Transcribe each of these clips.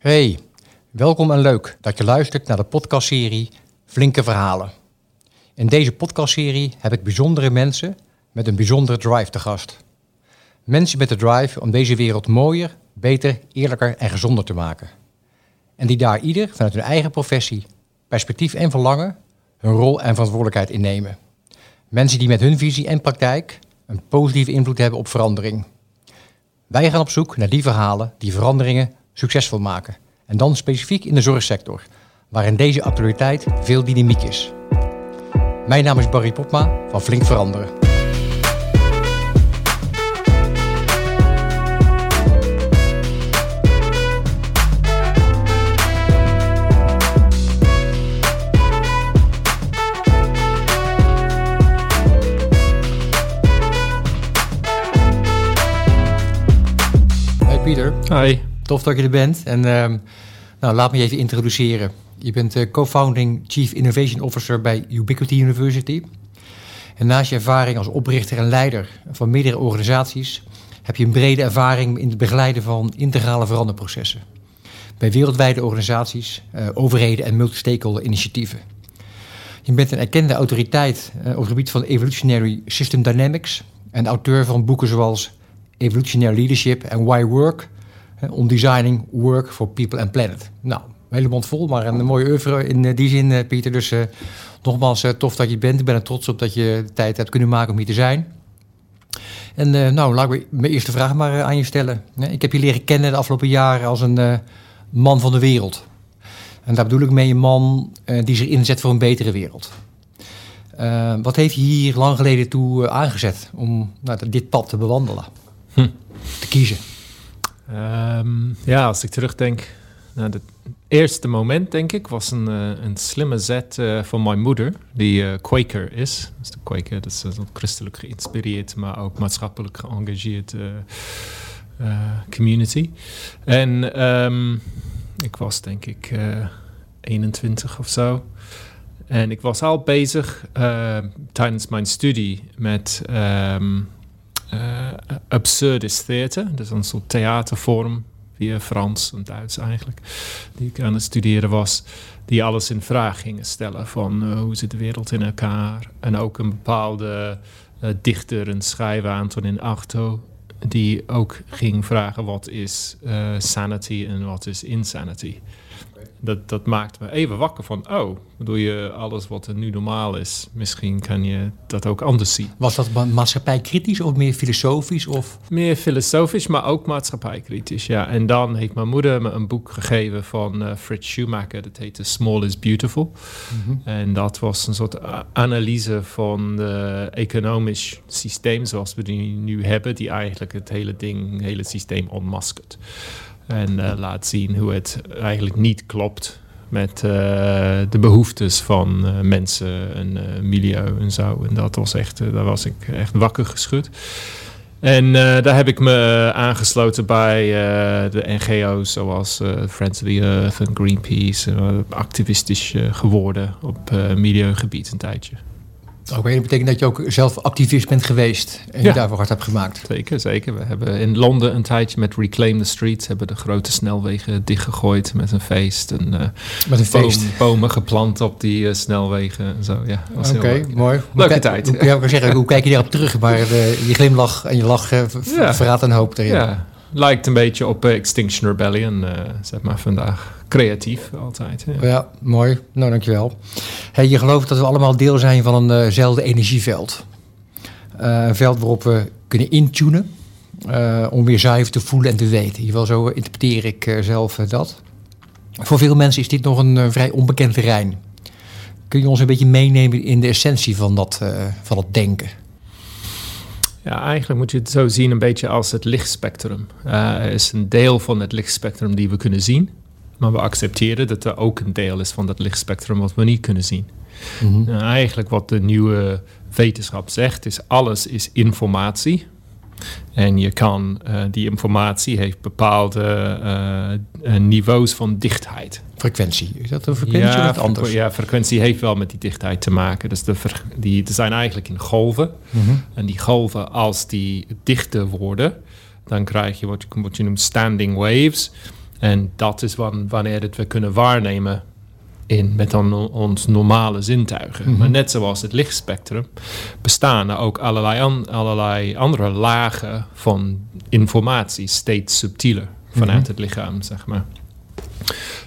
Hey, welkom en leuk dat je luistert naar de podcastserie Flinke Verhalen. In deze podcastserie heb ik bijzondere mensen met een bijzondere drive te gast. Mensen met de drive om deze wereld mooier, beter, eerlijker en gezonder te maken. En die daar ieder vanuit hun eigen professie, perspectief en verlangen hun rol en verantwoordelijkheid innemen. Mensen die met hun visie en praktijk een positieve invloed hebben op verandering. Wij gaan op zoek naar die verhalen die veranderingen succesvol maken. En dan specifiek in de zorgsector, waarin deze actualiteit veel dynamiek is. Mijn naam is Barry Popma van Flink Veranderen. Hey Pieter. Hi. Tof dat je er bent. En ehm, nou, laat me je even introduceren. Je bent eh, co-founding Chief Innovation Officer bij Ubiquity University. En naast je ervaring als oprichter en leider van meerdere organisaties... heb je een brede ervaring in het begeleiden van integrale veranderprocessen. Bij wereldwijde organisaties, eh, overheden en multi-stakeholder initiatieven. Je bent een erkende autoriteit eh, op het gebied van evolutionary system dynamics... en auteur van boeken zoals Evolutionary Leadership en Why Work on designing work for people and planet. Nou, een hele mond vol, maar een mooie oeuvre in eh, die zin, eh, Pieter. Dus uh, nogmaals, uh, tof dat je bent. Ik ben er trots op dat je de tijd hebt kunnen maken om hier te zijn. En uh, nou, laat ik mijn eerste vraag maar aan je stellen. Ik heb je leren kennen de afgelopen jaren als een man van de wereld. En daar bedoel ik mee een man die zich inzet voor een betere wereld. wat heeft je hier lang geleden toe aangezet om nou, dit pad te bewandelen? Hm. Te kiezen? Um, ja, als ik terugdenk naar het eerste moment, denk ik, was een, uh, een slimme zet uh, van mijn moeder, die uh, Quaker is. Dus de Quaker, dat is christelijk geïnspireerd, maar ook maatschappelijk geëngageerd community. En um, ik was denk ik 21 of zo. En ik was al bezig tijdens mijn studie met um, uh, absurdist theater. Dus een soort theatervorm via Frans en Duits eigenlijk. Die ik aan het studeren was. Die alles in vraag gingen stellen van uh, hoe zit de wereld in elkaar. En ook een bepaalde uh, dichter en schrijver, Antonin Artaud. Die ook ging vragen wat is sanity en wat is insanity dat, dat maakt me even wakker van, oh, bedoel je alles wat er nu normaal is, misschien kan je dat ook anders zien. Was dat maatschappijkritisch of meer filosofisch? Of? Meer filosofisch, maar ook maatschappijkritisch, ja. En dan heeft mijn moeder me een boek gegeven van uh, Fritz Schumacher, dat heette Small is Beautiful. Mm -hmm. En dat was een soort analyse van het economisch systeem zoals we die nu hebben, die eigenlijk het hele ding, het hele systeem onmaskert. En uh, laat zien hoe het eigenlijk niet klopt met uh, de behoeftes van uh, mensen en milieu en zo. En dat was echt, daar was ik echt wakker geschud. En daar heb ik me aangesloten bij de NGO's zoals Friends of the Earth en Greenpeace. activistisch geworden op milieugebied een tijdje. Oké, dat betekent dat je ook zelf activist bent geweest en ja. je daarvoor hard hebt gemaakt. Zeker, zeker. We hebben in Londen een tijdje met Reclaim the Streets... hebben de grote snelwegen dichtgegooid met een feest. En, uh, met een feest? Bomen geplant op die uh, snelwegen en zo, ja. Oké, okay, mooi. Leuke hoe tijd. Hoe, ja, ik zeggen, hoe kijk je daarop terug? Maar de, je glimlach en je lach verraadt een hoop erin. Ja, lijkt een beetje op Extinction Rebellion, zeg maar, vandaag creatief altijd. Ja, ja mooi. Nou, dankjewel. Hey, je gelooft dat we allemaal deel zijn van eenzelfde uh energieveld. Uh, een veld waarop we kunnen intunen uh, om weer zuiver te voelen en te weten. In ieder geval zo interpreteer ik uh, zelf dat. Voor veel mensen is dit nog een vrij onbekend terrein. Kun je ons een beetje meenemen in de essentie van dat, van dat denken? Ja, eigenlijk moet je het zo zien een beetje als het lichtspectrum. er is een deel van het lichtspectrum die we kunnen zien. Maar we accepteren dat er ook een deel is van dat lichtspectrum wat we niet kunnen zien. Mm -hmm. nou, eigenlijk wat de nieuwe wetenschap zegt, is alles is informatie. En je kan, uh, die informatie heeft bepaalde uh, niveaus van dichtheid. Frequentie, is dat een frequentie ja, of anders? Ja, frequentie heeft wel met die dichtheid te maken. Dus de die die zijn eigenlijk in golven. Mm -hmm. En die golven, als die dichter worden, dan krijg je wat je, wat je noemt standing waves. En dat is wanneer het we kunnen waarnemen in met dan ons normale zintuigen. Mhm. Maar net zoals het lichtspectrum bestaan er ook allerlei, an- allerlei andere lagen van informatie, steeds subtieler vanuit Mhm. het lichaam, zeg maar.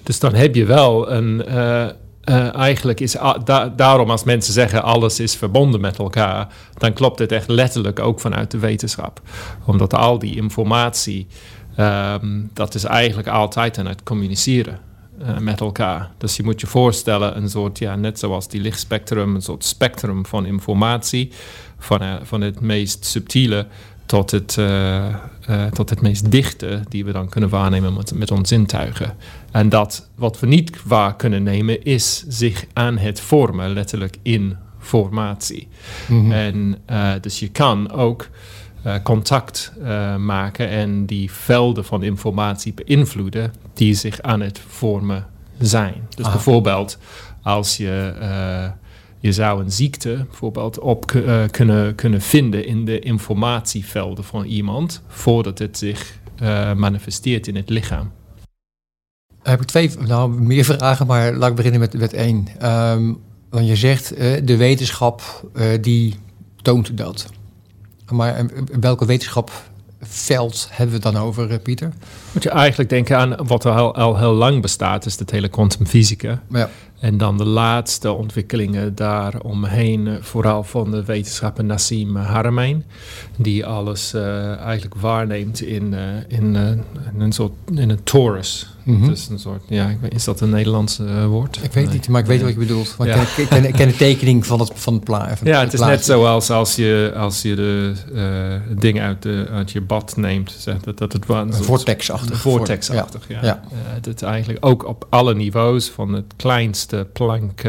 Dus dan heb je wel een. eh, eh, eigenlijk is da- daarom als mensen zeggen alles is verbonden met elkaar, dan klopt het echt letterlijk ook vanuit de wetenschap. Omdat al die informatie, ehm, dat is eigenlijk altijd aan het communiceren eh, met elkaar. Dus je moet je voorstellen, een soort, ja, net zoals die lichtspectrum, een soort spectrum van informatie, van, eh, van het meest subtiele tot het, eh, tot het meest dichte, die we dan kunnen waarnemen met, met ons zintuigen. En dat wat we niet waar kunnen nemen, is zich aan het vormen, letterlijk in formatie. Mhm. En dus je kan ook eh, contact eh, maken en die velden van informatie beïnvloeden die zich aan het vormen zijn. Dus Ah. bijvoorbeeld als je, eh, je zou een ziekte bijvoorbeeld op ku- kunnen, kunnen vinden in de informatievelden van iemand voordat het zich manifesteert in het lichaam. Heb ik twee, nou meer vragen, maar laat ik beginnen met, met één. Ehm, want je zegt, de wetenschap die toont dat. Maar eh, welke wetenschapveld hebben we het dan over, eh, Pieter? Moet je eigenlijk denken aan wat er al, al heel lang bestaat, is de hele kwantumfysica. Ja. En dan de laatste ontwikkelingen daaromheen, eh, vooral van de wetenschapper Nassim Haramein, die alles eigenlijk waarneemt in, in, in een soort in een torus. Mhm. Dus een soort, ja, ik weet- is dat een Nederlands eh, woord? Ik weet Nee. niet, maar ik weet wat je bedoelt. Want Ja. ik, ken, ik, ken, ik ken de tekening van het, van het, pla van Ja, het is net plaatje. zoals als je, als je de eh dingen uit, de, uit je bad neemt. Zeg, dat, dat het een Vortex-achtig. Vortex-achtig, ja. Ja. Eh, dat eigenlijk ook op alle niveaus, van het kleinste plank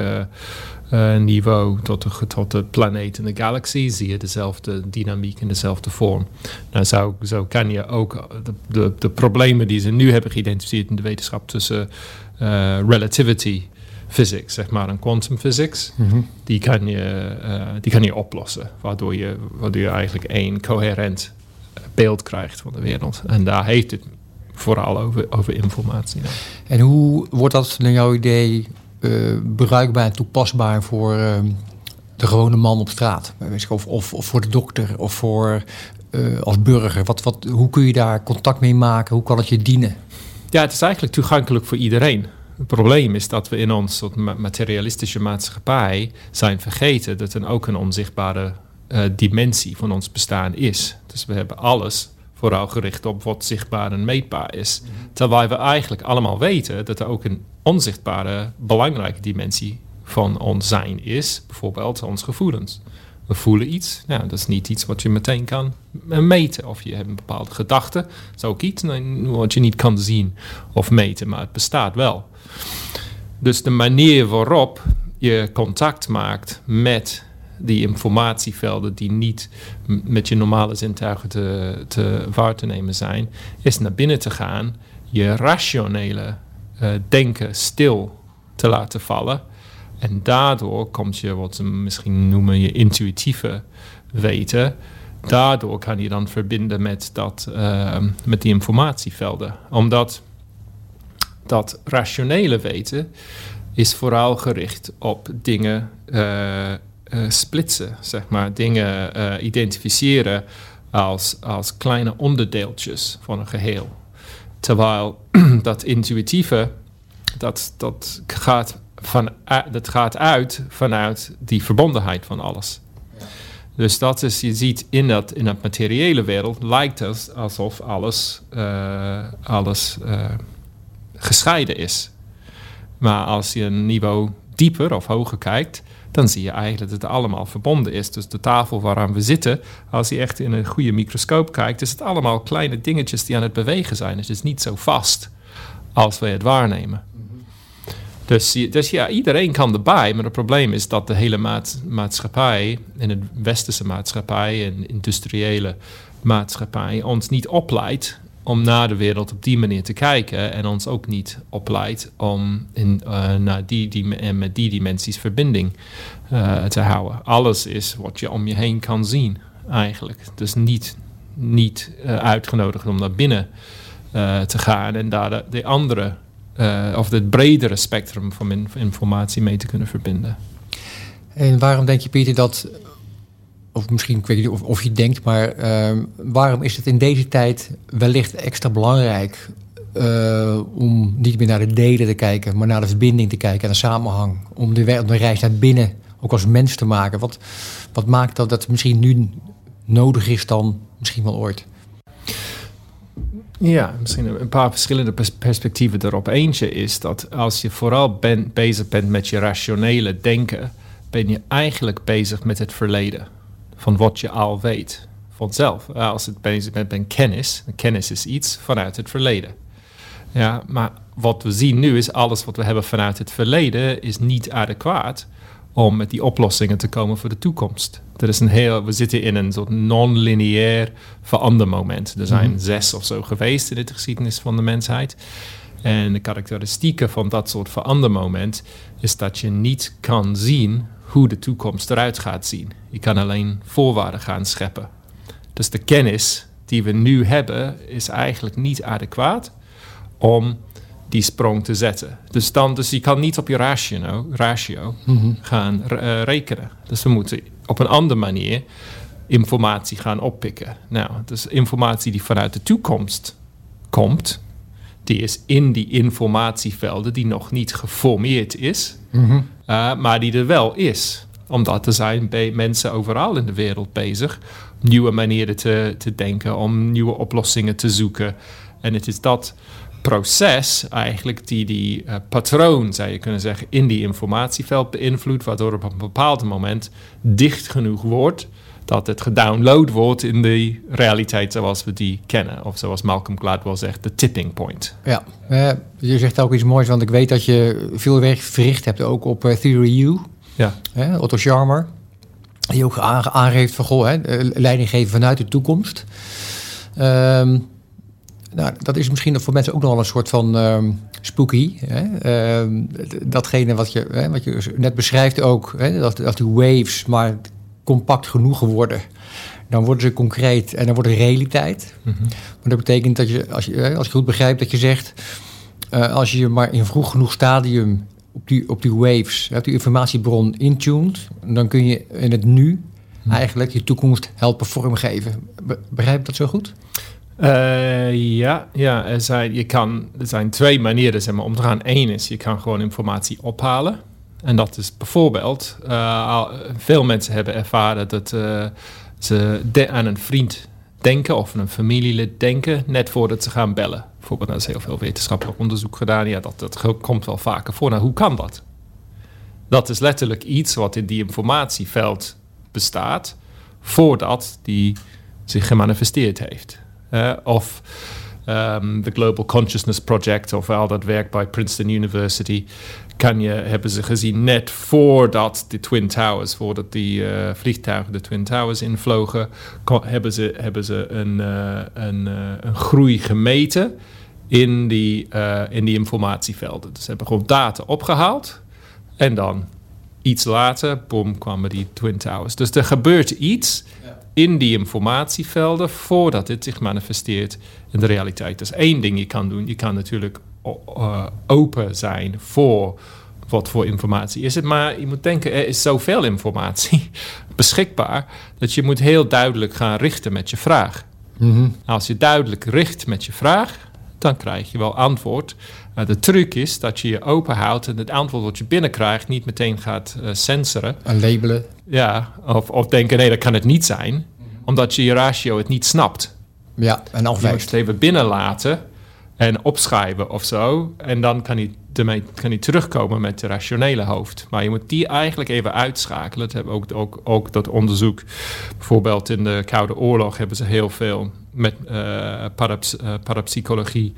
eh, niveau tot de, tot de planeet in de galaxie, zie je dezelfde dynamiek en dezelfde vorm. Nou, zo, zo kan je ook de, de, de problemen die ze nu hebben geïdentificeerd in de wetenschap tussen eh, relativity physics, zeg maar, en quantum physics, Mhm. die kan je, eh, die kan je oplossen. Waardoor je, waardoor je eigenlijk één coherent beeld krijgt van de wereld. En daar heeft het vooral over, over informatie. En hoe wordt dat naar jouw idee bruikbaar en toepasbaar voor ehm, de gewone man op straat? Van- Of, of, of voor de dokter of voor eh, als burger? Wat, wat, hoe kun je daar contact mee maken? Hoe kan het je dienen? Ja, het is eigenlijk toegankelijk voor iedereen. Het probleem is dat we in ons soort ma- materialistische maatschappij zijn vergeten dat er ook een onzichtbare eh, dimensie van ons bestaan is. Dus we hebben alles vooral gericht op wat zichtbaar en meetbaar is. Terwijl we eigenlijk allemaal weten dat er ook een onzichtbare, belangrijke dimensie van ons zijn is. Bijvoorbeeld ons gevoelens. We voelen iets. Nou, dat is niet iets wat je meteen kan meten. Of je hebt een bepaalde gedachte. Dat is ook iets nou, wat je niet kan zien of meten, maar het bestaat wel. Dus de manier waarop je contact maakt met die informatievelden die niet met je normale zintuigen te, te waar te nemen zijn, is naar binnen te gaan, je rationele eh, denken stil te laten vallen. En daardoor komt je wat ze misschien noemen je intuïtieve weten. Daardoor kan je dan verbinden met, dat, eh, met die informatievelden. Omdat dat rationele weten is vooral gericht op dingen eh, splitsen, zeg maar. Dingen identificeren als, als kleine onderdeeltjes van een geheel. Terwijl dat intuïtieve, dat, dat, gaat van, dat gaat uit vanuit die verbondenheid van alles. Dus dat is, je ziet in dat, in dat materiële wereld lijkt het alsof alles, eh, alles eh, gescheiden is. Maar als je een niveau dieper of hoger kijkt, dan zie je eigenlijk dat het allemaal verbonden is. Dus de tafel waaraan we zitten, als je echt in een goede microscoop kijkt, is het allemaal kleine dingetjes die aan het bewegen zijn. Het is niet zo vast als we het waarnemen. Dus, je- dus ja, iedereen kan erbij, maar het probleem is dat de hele maat- maatschappij, in de westerse maatschappij en industriële maatschappij, ons niet opleidt om naar de wereld op die manier te kijken en ons ook niet opleidt om in, eh, naar die, die, met die dimensies verbinding eh, te houden. Alles is wat je om je heen kan zien, eigenlijk. Dus niet, niet eh, uitgenodigd om naar binnen te gaan en daar de, de andere of het bredere spectrum van in, informatie mee te kunnen verbinden. En waarom denk je, Pieter, dat, of misschien ik weet niet of, je denkt, maar uh, waarom is het in deze tijd wellicht extra belangrijk uh, om niet meer naar de delen te kijken, maar naar de verbinding te kijken en de samenhang? Om de, de reis naar binnen ook als mens te maken. Wat, wat maakt dat dat misschien nu nodig is dan misschien wel ooit? Ja, misschien een paar verschillende perspectieven erop. Eentje is dat als je vooral ben, bezig bent met je rationele denken, ben je eigenlijk bezig met het verleden. Van wat je al weet. Vanzelf. Als het bezig bent met kennis, kennis is iets vanuit het verleden. Ja, maar wat we zien nu is alles wat we hebben vanuit het verleden is niet adequaat om met die oplossingen te komen voor de toekomst. Er is een heel, we zitten in een soort non-lineair verandermoment. Er zijn mhm. zes of zo geweest in de geschiedenis van de mensheid. En de karakteristieken van dat soort verandermoment is dat je niet kan zien hoe de toekomst eruit gaat zien. Je kan alleen voorwaarden gaan scheppen. Dus de kennis die we nu hebben is eigenlijk niet adequaat om die sprong te zetten. Dus, dan, dus je kan niet op je ratio, ratio mhm. gaan uh, rekenen. Dus we moeten op een andere manier informatie gaan oppikken. Nou, dus informatie die vanuit de toekomst komt, die is in die informatievelden die nog niet geformeerd is, mhm. Uh, maar die er wel is. Omdat er zijn mensen overal in de wereld bezig nieuwe manieren te, te denken, om nieuwe oplossingen te zoeken. En het is dat proces eigenlijk die die uh, patroon, zou je kunnen zeggen, in die informatieveld beïnvloedt, waardoor op een bepaald moment dicht genoeg wordt dat het gedownload wordt in de realiteit zoals we die kennen. Of zoals Malcolm Gladwell zegt, de tipping point. Ja, uh, je zegt ook iets moois, want ik weet dat je veel werk verricht hebt ook op uh, Theory U. Ja. Otto Scharmer. Die ook aangeeft van, goh, hè, leiding geven vanuit de toekomst. Um, nou, dat is misschien voor mensen ook nog wel een soort van uh, spooky. Hè? Uh, datgene wat je, hè, wat je net beschrijft ook, hè? Dat, dat die waves maar compact genoeg worden. Dan worden ze concreet en dan wordt het realiteit. Mm Maar dat betekent dat je, als je, als je goed begrijpt, dat je zegt... Uh, als je maar in vroeg genoeg stadium op die, op die waves, op die informatiebron intuned... dan kun je in het nu mhm. eigenlijk je toekomst helpen vormgeven. Begrijp je dat zo goed? Uh, ja, ja er, zijn, je kan, er zijn twee manieren zeg maar, om te gaan. Eén is, je kan gewoon informatie ophalen. En dat is bijvoorbeeld, uh, veel mensen hebben ervaren dat uh, ze aan een vriend denken of een familielid denken net voordat ze gaan bellen. Bijvoorbeeld, er is heel veel wetenschappelijk onderzoek gedaan. Ja, dat, dat komt wel vaker voor. Nou, hoe kan dat? Dat is letterlijk iets wat in die informatieveld bestaat voordat die zich gemanifesteerd heeft. Uh, of um, de Global Consciousness Project, of al dat werk bij Princeton University, kan hebben ze gezien net voordat de Twin Towers, voordat die uh, vliegtuigen de Twin Towers invlogen, hebben ze, hebben ze een, uh, een, een groei gemeten in die, in die informatievelden. Dus ze hebben gewoon data opgehaald en dan iets later, boom, kwamen die Twin Towers. Dus er gebeurt iets in die informatievelden voordat het zich manifesteert in de realiteit. Dat is één ding je kan doen. Je kan natuurlijk uh, open zijn voor wat voor informatie is het. Maar je moet denken, er is zoveel informatie beschikbaar dat je moet heel duidelijk gaan richten met je vraag. Mhm. Als je duidelijk richt met je vraag, dan krijg je wel antwoord. Uh, de truc is dat je je open houdt en het antwoord wat je binnenkrijgt niet meteen gaat uh, censoren. En labelen. Ja, of, of denken nee, dat kan het niet zijn. Omdat je je ratio het niet snapt. Ja, en afwijst. Je moet het even binnenlaten en opschrijven of zo. En dan kan hij, ermee, kan hij terugkomen met de rationele hoofd. Maar je moet die eigenlijk even uitschakelen. Dat hebben ook, ook, ook dat onderzoek. Bijvoorbeeld in de Koude Oorlog hebben ze heel veel met uh, parapsychologie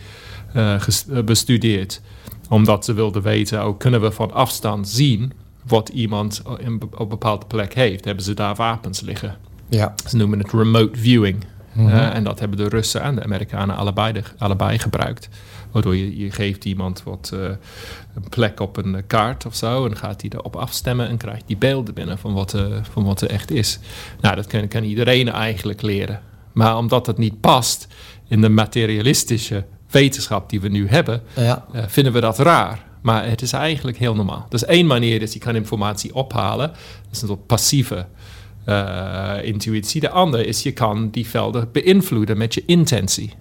uh, bestudeerd. Omdat ze wilden weten, ook kunnen we van afstand zien wat iemand in, op een bepaalde plek heeft. Hebben ze daar wapens liggen? Ja. Ze noemen het remote viewing. Mhm. en dat hebben de Russen en de Amerikanen allebei, de, allebei gebruikt. Waardoor je, je geeft iemand wat uh, een plek op een kaart of zo. En gaat hij erop afstemmen en krijgt die beelden binnen van wat, uh, van wat er echt is. Nou, dat kan, kan iedereen eigenlijk leren. Maar omdat het niet past in de materialistische wetenschap die we nu hebben, Ja. eh, vinden we dat raar. Maar het is eigenlijk heel normaal. Dus één manier is je kan informatie ophalen. Dat is een soort passieve eh, intuïtie. De andere is je kan die velden beïnvloeden met je intentie.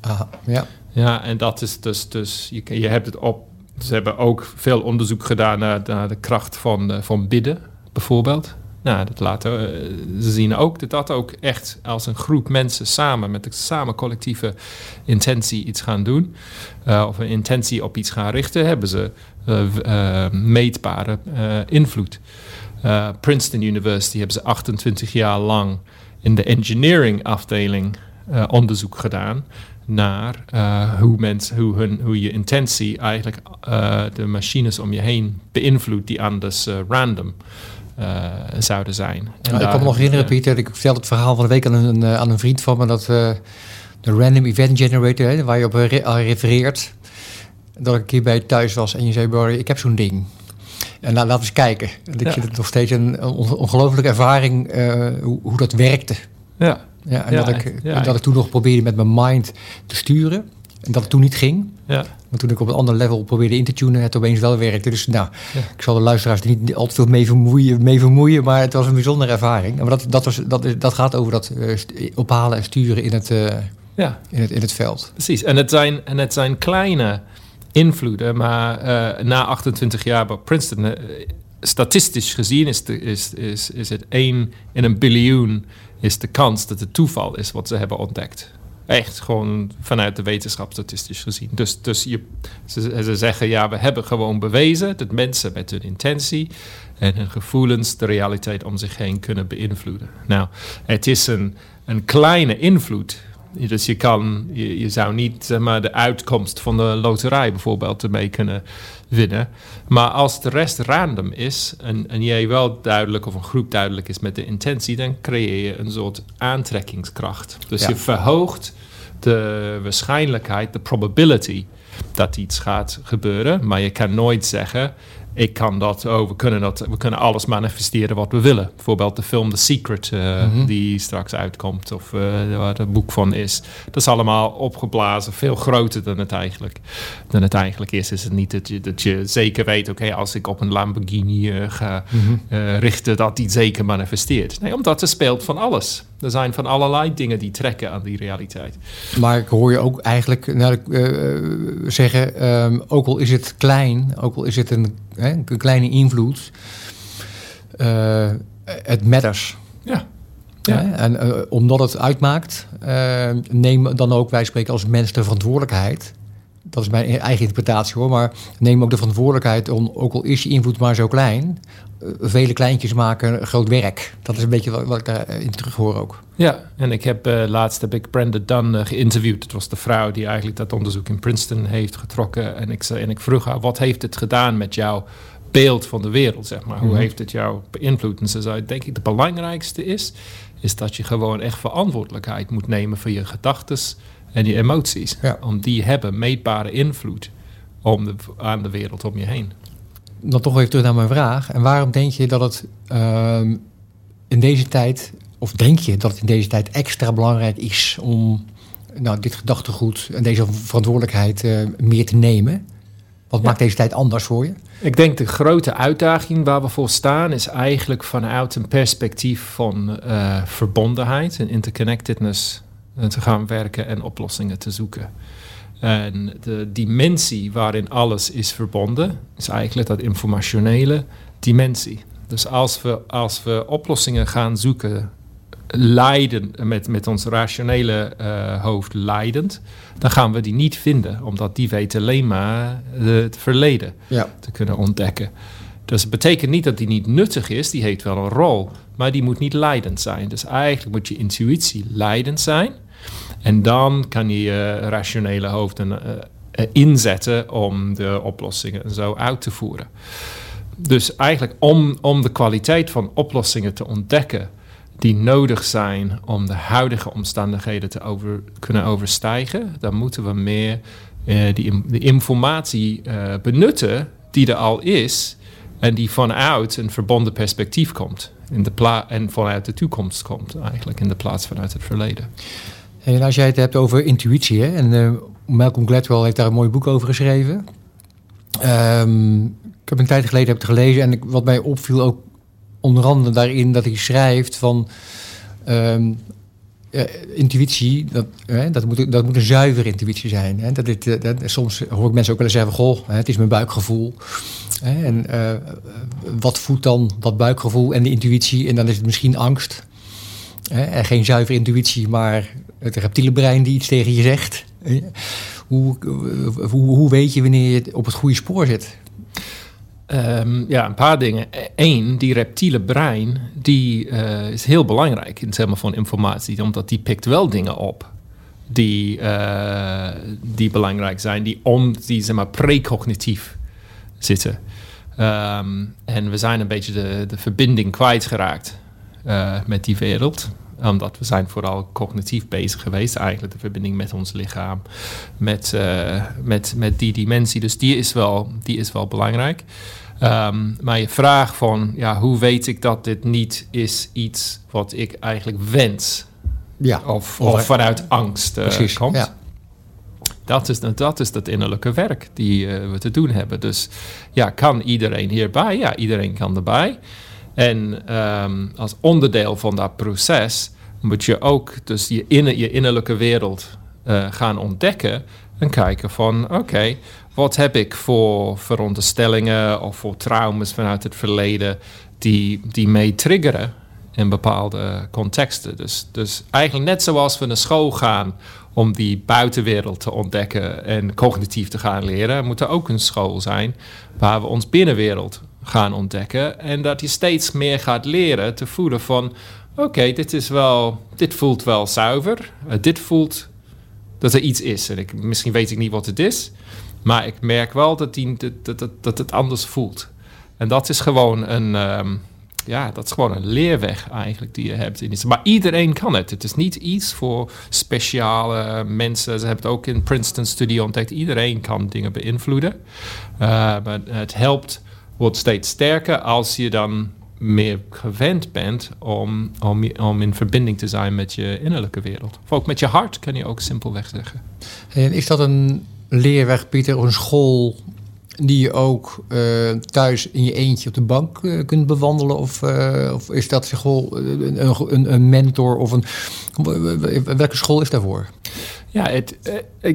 Aha, ja. Ja, en dat is dus, dus je, je hebt het op. Ze hebben ook veel onderzoek gedaan naar, naar de kracht van, eh, van bidden, bijvoorbeeld. Nou, dat laten, eh, ze zien ook dat dat ook echt als een groep mensen samen, met een samen collectieve intentie iets gaan doen, eh, of een intentie op iets gaan richten, hebben ze eh, meetbare invloed. Princeton University hebben ze 28 jaar lang in de engineering afdeling onderzoek gedaan naar hoe, mens, hoe, hun, hoe je intentie eigenlijk de machines om je heen beïnvloedt die anders random zouden zijn. En Nou, ik kan me nog herinneren. Pieter, ik vertelde het verhaal van de week aan een, eh, aan een vriend van me, dat eh, de Random Event Generator, hè, waar je op re- refereert, dat ik een keer bij je thuis was en je zei, Barry, ik heb zo'n ding. En nou, laten we eens kijken. En ik Ja. vind het nog steeds een on- ongelooflijke ervaring eh, hoe, hoe dat werkte. Ja, Ja, en Ja, dat, ik, dat ik toen nog probeerde met mijn mind te sturen. En dat het toen niet ging. ja. Maar toen ik op een ander level probeerde in te tunen, het opeens wel werkte. Dus nou, Ja. ik zal de luisteraars er niet al te veel mee vermoeien, mee vermoeien. Maar het was een bijzondere ervaring. Maar dat, dat, was, dat, dat gaat over dat eh, ophalen en sturen in het, eh, ja. in het, in het veld. Precies, en het zijn, en het zijn kleine invloeden, maar eh, na 28 jaar bij Princeton, statistisch gezien is, de, is, is, is het 1 in een biljoen is de kans dat het toeval is wat ze hebben ontdekt. Echt gewoon vanuit de wetenschap statistisch gezien. Dus, dus je, ze, ze zeggen ja, we hebben gewoon bewezen dat mensen met hun intentie en hun gevoelens de realiteit om zich heen kunnen beïnvloeden. Nou, het is een, een kleine invloed. Dus je kan, je, zou niet maar, de uitkomst van de loterij bijvoorbeeld ermee kunnen winnen. Maar als de rest random is en, en jij wel duidelijk of een groep duidelijk is met de intentie, dan creëer je een soort aantrekkingskracht. Dus Ja. je verhoogt de waarschijnlijkheid, de probability dat iets gaat gebeuren. Maar je kan nooit zeggen, ik kan dat, oh, we kunnen, dat, we kunnen alles manifesteren wat we willen. Bijvoorbeeld de film The Secret, eh, Mhm. die straks uitkomt, of eh, waar het boek van is. Dat is allemaal opgeblazen, veel groter dan het eigenlijk, dan het eigenlijk is. Is het niet dat je, dat je zeker weet, oké, als ik op een Lamborghini eh, ga eh, richten, dat die zeker manifesteert. Nee, omdat er speelt van alles. Er zijn van allerlei dingen die trekken aan die realiteit. Maar ik hoor je ook eigenlijk nou, ik, eh, zeggen, ehm, ook al is het klein, ook al is het een, hè, een kleine invloed, eh, het matters. Ja. Ja. En eh, omdat het uitmaakt, eh, neem dan ook, wij spreken als mens de verantwoordelijkheid. Dat is mijn eigen interpretatie hoor, maar neem ook de verantwoordelijkheid om, ook al is je invloed maar zo klein, eh, vele kleintjes maken groot werk. Dat is een beetje wat, wat ik daarin terug hoor ook. Ja, en ik heb eh, laatst heb ik Brenda Dunn eh, geïnterviewd. Het was de vrouw die eigenlijk dat onderzoek in Princeton heeft getrokken. En ik, en ik vroeg haar, wat heeft het gedaan met jouw beeld van de wereld, zeg maar? Hoe Mhm. heeft het jou beïnvloed? En ze zei, denk ik, het belangrijkste is, is dat je gewoon echt verantwoordelijkheid moet nemen voor je gedachten en je emoties. Ja. Om die hebben meetbare invloed om de, aan de wereld om je heen. Dan toch even terug naar mijn vraag. En waarom denk je dat het ehm, in deze tijd, of denk je dat het in deze tijd extra belangrijk is om nou, dit gedachtegoed en deze verantwoordelijkheid eh, meer te nemen? Wat Ja. maakt deze tijd anders voor je? Ik denk de grote uitdaging waar we voor staan is eigenlijk vanuit een perspectief van eh, verbondenheid en interconnectedness te gaan werken en oplossingen te zoeken. En de dimensie waarin alles is verbonden is eigenlijk dat informationele dimensie. Dus als we, als we oplossingen gaan zoeken, leiden, met, met ons rationele eh, hoofd leidend, dan gaan we die niet vinden, omdat die weet alleen maar eh, het verleden Ja. te kunnen ontdekken. Dus het betekent niet dat die niet nuttig is, die heeft wel een rol, maar die moet niet leidend zijn. Dus eigenlijk moet je intuïtie leidend zijn. En dan kan je je rationele hoofd een, eh, eh, inzetten om de oplossingen en zo uit te voeren. Dus eigenlijk om, om de kwaliteit van oplossingen te ontdekken die nodig zijn om de huidige omstandigheden te over, kunnen overstijgen, dan moeten we meer eh, die, de informatie benutten die er al is en die vanuit een verbonden perspectief komt. In de pla en vanuit de toekomst komt eigenlijk, in de plaats vanuit het verleden. En als jij het hebt over intuïtie, hè, en eh, Malcolm Gladwell heeft daar een mooi boek over geschreven. Ehm, ik heb een tijd geleden heb het gelezen en wat mij opviel ook onder andere daarin dat hij schrijft van ehm, intuïtie, dat, dat, moet, dat moet een zuivere intuïtie zijn. Hè? Dat dit, eh, dat, soms hoor ik mensen ook wel eens zeggen: Goh, het is mijn buikgevoel. Hè? En uh, wat voedt dan dat buikgevoel en de intuïtie? En dan is het misschien angst. Hè? En geen zuivere intuïtië, maar het reptiele brein die iets tegen je zegt. Hoe weet je wanneer je op het goede spoor zit? Um, ja, een paar dingen. Eén, die reptiele brein, die uh, is heel belangrijk in termen van informatie, omdat die pikt wel dingen op die, uh, die belangrijk zijn, die, om, die zeg maar, precognitief zitten. Um, en we zijn een beetje de, de verbinding kwijtgeraakt uh, met die wereld omdat we zijn vooral cognitief bezig geweest. Eigenlijk de verbinding met ons lichaam, met, uh, met, met die dimensie. Dus die is wel, die is wel belangrijk. Um, maar je vraag van, ja, hoe weet ik dat dit niet is iets wat ik eigenlijk wens? Ja. Of, of vanuit angst uh, Precies, komt. Ja. Dat is, dat is het innerlijke werk die uh, we te doen hebben. Dus ja, kan iedereen hierbij? Ja, iedereen kan erbij. En um, als onderdeel van dat proces moet je ook dus je, je innerlijke wereld uh, gaan ontdekken en kijken van oké, wat heb ik voor veronderstellingen of voor trauma's vanuit het verleden die, die mee triggeren in bepaalde contexten. Dus, dus eigenlijk net zoals we naar school gaan om die buitenwereld te ontdekken en cognitief te gaan leren, moet er ook een school zijn waar we ons binnenwereld gaan ontdekken. En dat je steeds meer gaat leren te voelen van oké, dit is wel, dit voelt wel zuiver. Uh, dit voelt dat er iets is. En ik, misschien weet ik niet wat het is. Maar ik merk wel dat, die, dat, dat, dat het anders voelt. En dat is gewoon een, um, ja, dat is gewoon een leerweg eigenlijk die je hebt. Maar iedereen kan het. Het is niet iets voor speciale mensen. Ze hebben het ook in Princeton Studio ontdekt. Iedereen kan dingen beïnvloeden. Uh, maar het helpt, wordt steeds sterker als je dan meer gewend bent om, om, om in verbinding te zijn met je innerlijke wereld. Of ook met je hart, kan je ook simpelweg zeggen. En is dat een leerweg, Pieter, een school die je ook uh, thuis in je eentje op de bank uh, kunt bewandelen? Of, uh, of is dat school een, een, een, mentor of een. Welke school is daarvoor? Ja, het,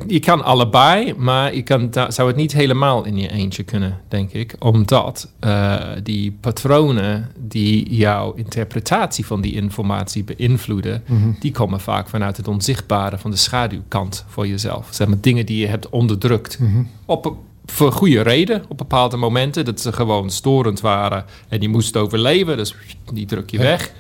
je kan allebei, maar je kan, zou het niet helemaal in je eentje kunnen, denk ik. Omdat die patronen die jouw interpretatie van die informatie beïnvloeden, mm -hmm. die komen vaak vanuit het onzichtbare van de schaduwkant voor jezelf. Zeg maar dingen die je hebt onderdrukt. Mm -hmm. Op voor goede reden op bepaalde momenten. Dat ze gewoon storend waren en die moesten overleven. Dus die druk je weg.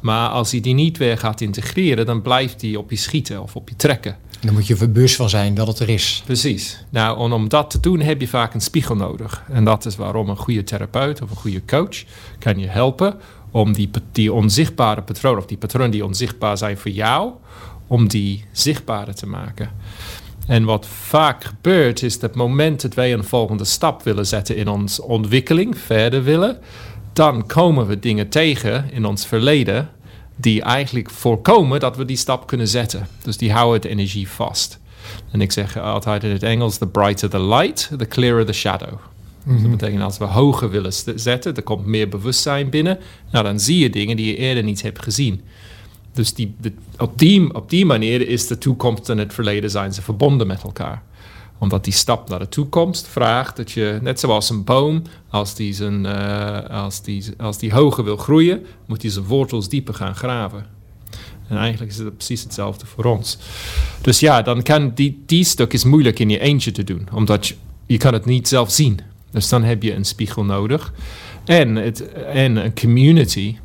Maar als je die niet weer gaat integreren, dan blijft die op je schieten of op je trekken. Dan moet je bewust van zijn dat het er is. Precies. Nou, om dat te doen heb je vaak een spiegel nodig. En dat is waarom een goede therapeut of een goede coach kan je helpen om die, onzichtbare patronen, of die patronen die onzichtbaar zijn voor jou, om die zichtbaarder te maken. En wat vaak gebeurt is dat moment dat wij een volgende stap willen zetten in onze ontwikkeling, verder willen, dan komen we dingen tegen in ons verleden die eigenlijk voorkomen dat we die stap kunnen zetten. Dus die houden de energie vast. En ik zeg altijd in het Engels: the brighter the light, the clearer the shadow. Mm -hmm. Dus dat mhm. betekent als we hoger willen zetten, er komt meer bewustzijn binnen. Nou, dan zie je dingen die je eerder niet hebt gezien. Dus die, op, die, op die manier is de toekomst en het verleden zijn ze verbonden met elkaar. Omdat die stap naar de toekomst vraagt dat je, net zoals een boom, als die, zijn, uh, als die, als die hoger wil groeien, moet hij zijn wortels dieper gaan graven. En eigenlijk is het precies hetzelfde voor ons. Dus ja, dan kan die, die stuk is moeilijk in je eentje te doen, omdat je, je kan het niet zelf zien. Dus dan heb je een spiegel nodig. En, het, en een community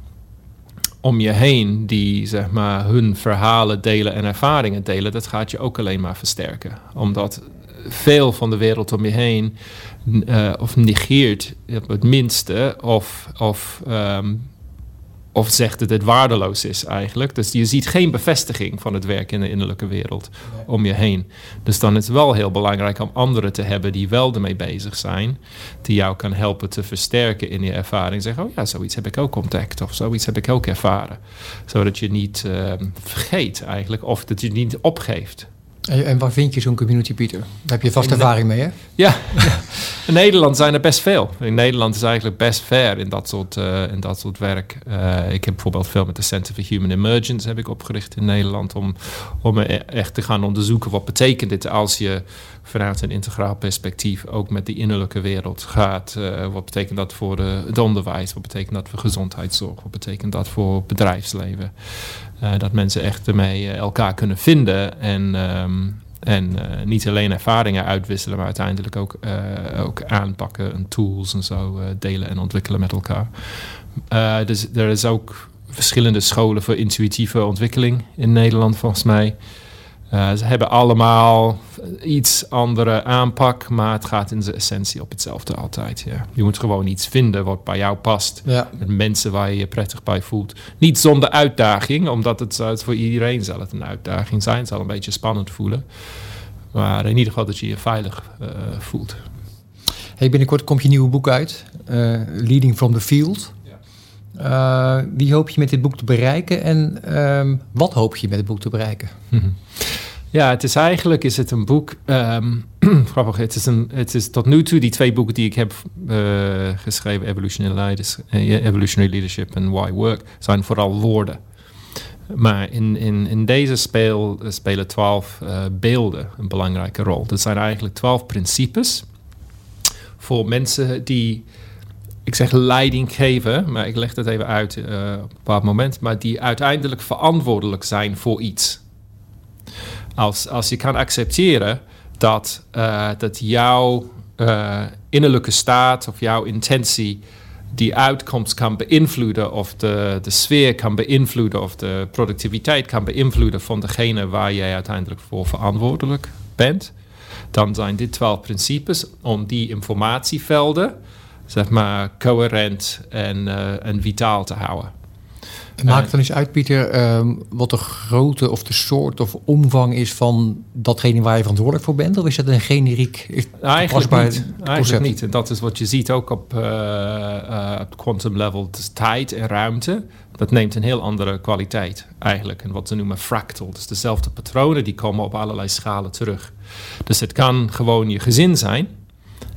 om je heen die zeg maar hun verhalen delen en ervaringen delen, dat gaat je ook alleen maar versterken. Omdat veel van de wereld om je heen uh, of negeert het minste of, of um, of zegt dat het waardeloos is eigenlijk. Dus je ziet geen bevestiging van het werk in de innerlijke wereld om je heen. Dus dan is het wel heel belangrijk om anderen te hebben die wel ermee bezig zijn. Die jou kan helpen te versterken in je ervaring. Zeggen, oh ja, zoiets heb ik ook ontdekt. Of zoiets heb ik ook ervaren. Zodat je niet uh, vergeet eigenlijk. Of dat je niet opgeeft. En, waar vind je zo'n community, Pieter? Daar heb je vast ervaring mee, hè? Ja, in Nederland zijn er best veel. In Nederland is eigenlijk best ver in dat soort, uh, in dat soort werk. Uh, ik heb bijvoorbeeld veel met de Center for Human Emergence heb ik opgericht in Nederland... om, om echt te gaan onderzoeken wat betekent dit als je vanuit een integraal perspectief ook met die innerlijke wereld gaat. Uh, wat betekent dat voor het onderwijs? Wat betekent dat voor gezondheidszorg? Wat betekent dat voor bedrijfsleven? Uh, dat mensen echt ermee elkaar kunnen vinden en, um, en uh, niet alleen ervaringen uitwisselen, maar uiteindelijk ook, ook aanpakken en tools en zo delen en ontwikkelen met elkaar. dus er is ook verschillende scholen voor intuïtieve ontwikkeling in Nederland volgens mij. Uh, ze hebben allemaal iets andere aanpak, maar het gaat in zijn essentie op hetzelfde altijd. Ja. Je moet gewoon iets vinden wat bij jou past. Ja. Met mensen waar je je prettig bij voelt. Niet zonder uitdaging, omdat het, het voor iedereen zal het een uitdaging zijn. Het zal een beetje spannend voelen. Maar in ieder geval dat je je veilig uh, voelt. Hey, binnenkort komt je nieuwe boek uit, uh, Leading from the Field. Uh, wie hoop je met dit boek te bereiken en um, wat hoop je met het boek te bereiken? Ja, het is eigenlijk is het een boek. Um, grappig, het is, een, het is tot nu toe die twee boeken die ik heb uh, geschreven, Evolutionary, uh, Evolutionary Leadership en Why Work, zijn vooral woorden. Maar in, in, in deze speel, spelen twaalf beelden een belangrijke rol. Dat zijn eigenlijk twaalf principes voor mensen die ik zeg leiding geven, maar ik leg dat even uit op een bepaald moment, maar die uiteindelijk verantwoordelijk zijn voor iets. Als, als je kan accepteren dat, uh, dat jouw uh, innerlijke staat of jouw intentie die uitkomst kan beïnvloeden of de, de sfeer kan beïnvloeden of de productiviteit kan beïnvloeden van degene waar jij uiteindelijk voor verantwoordelijk bent, dan zijn dit twaalf principes om die informatievelden zeg maar, coherent en, uh, en vitaal te houden. Maakt dan eens uit, Pieter, um, wat de grootte of de soort of omvang is van datgene waar je verantwoordelijk voor bent? Of is dat een generiek Eigenlijk niet. Eigenlijk niet. En dat is wat je ziet ook op, uh, uh, quantum level. Dus tijd en ruimte, dat neemt een heel andere kwaliteit eigenlijk. En wat ze noemen fractal. Dus dezelfde patronen die komen op allerlei schalen terug. Dus het kan gewoon je gezin zijn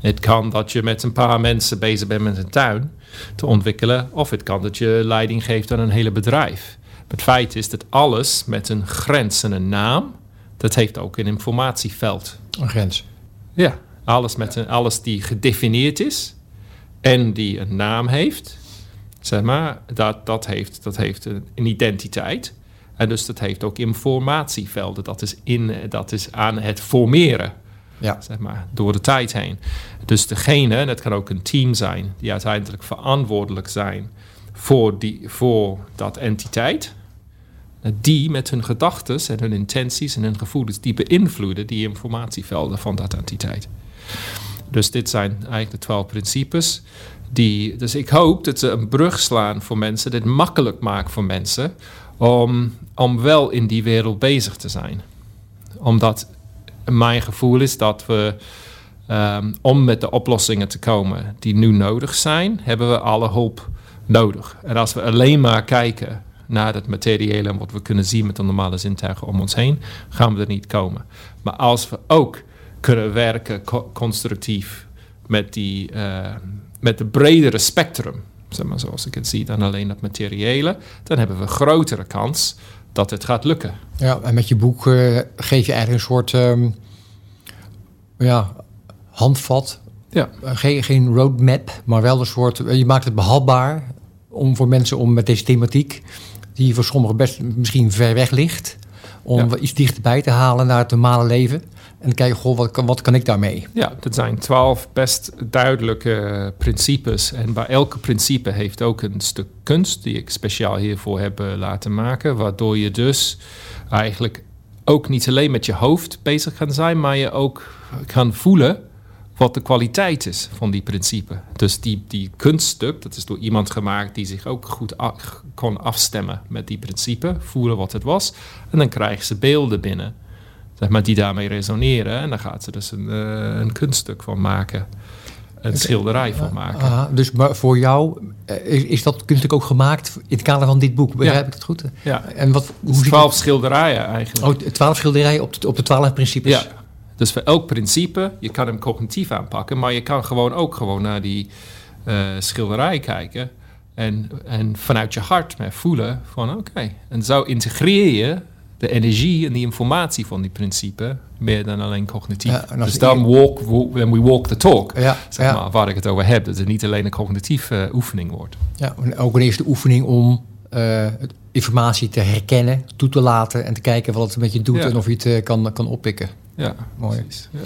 het kan dat je met een paar mensen bezig bent met een tuin te ontwikkelen, of het kan dat je leiding geeft aan een hele bedrijf. Het feit is dat alles met een grens en een naam, dat heeft ook een informatieveld. Een grens. Ja, alles, met een, alles die gedefinieerd is en die een naam heeft, zeg maar, dat, dat, heeft, dat heeft een, een identiteit. En dus dat heeft ook informatievelden. Dat is, in, dat is aan het formeren ja. zeg maar, door de tijd heen. Dus degene, en het kan ook een team zijn, die uiteindelijk verantwoordelijk zijn voor, die, voor dat entiteit, die met hun gedachten en hun intenties en hun gevoelens, die beïnvloeden die informatievelden van dat entiteit. Dus dit zijn eigenlijk de twaalf principes. Die, dus ik hoop dat ze een brug slaan voor mensen, dit makkelijk maken voor mensen om, om wel in die wereld bezig te zijn. Omdat mijn gevoel is dat we, um, om met de oplossingen te komen die nu nodig zijn, hebben we alle hulp nodig. En als we alleen maar kijken naar het materiële en wat we kunnen zien met de normale zintuigen om ons heen, gaan we er niet komen. Maar als we ook kunnen werken co constructief met, die, uh, met de bredere spectrum, zeg maar, zoals ik het zie, dan alleen het materiële, dan hebben we een grotere kans dat het gaat lukken. Ja, en met je boek uh, geef je eigenlijk een soort um, ja, handvat. Ja. Uh, geen, geen roadmap, maar wel een soort... Je maakt het behapbaar om voor mensen om met deze thematiek... die voor sommigen best misschien ver weg ligt... om ja. iets dichterbij te halen naar het normale leven... En kijken, goh, wat wat kan ik daarmee? Ja, dat zijn twaalf best duidelijke principes. En bij elke principe heeft ook een stuk kunst die ik speciaal hiervoor heb laten maken. Waardoor je dus eigenlijk ook niet alleen met je hoofd bezig kan zijn, maar je ook kan voelen wat de kwaliteit is van die principe. Dus die, die kunststuk, dat is door iemand gemaakt die zich ook goed kon afstemmen met die principe, voelen wat het was. En dan krijgen ze beelden binnen zeg maar, die daarmee resoneren. En dan gaat ze dus een, uh, een kunststuk van maken. een schilderij van maken. dus maar voor jou is, is dat kunstelijk ook gemaakt in het kader van dit boek? Begrijp ik het goed? Ja. En wat, hoe twaalf schilderijen eigenlijk. Oh, twaalf schilderijen op de, op de twaalf principes? Ja. Dus voor elk principe, je kan hem cognitief aanpakken, maar je kan gewoon ook gewoon naar die schilderij kijken. En, en vanuit je hart maar voelen van oké. En zo integreer je de energie en die informatie van die principe meer dan alleen cognitief. Ja, dus dan walk, walk, we walk the talk, ja, zeg maar, waar ik het over heb. Dat het niet alleen een cognitieve oefening wordt. Ja, ook een eerste oefening om uh, informatie te herkennen, toe te laten en te kijken wat het met je doet en of je het uh, kan, kan oppikken. Ja, mooi. Ja.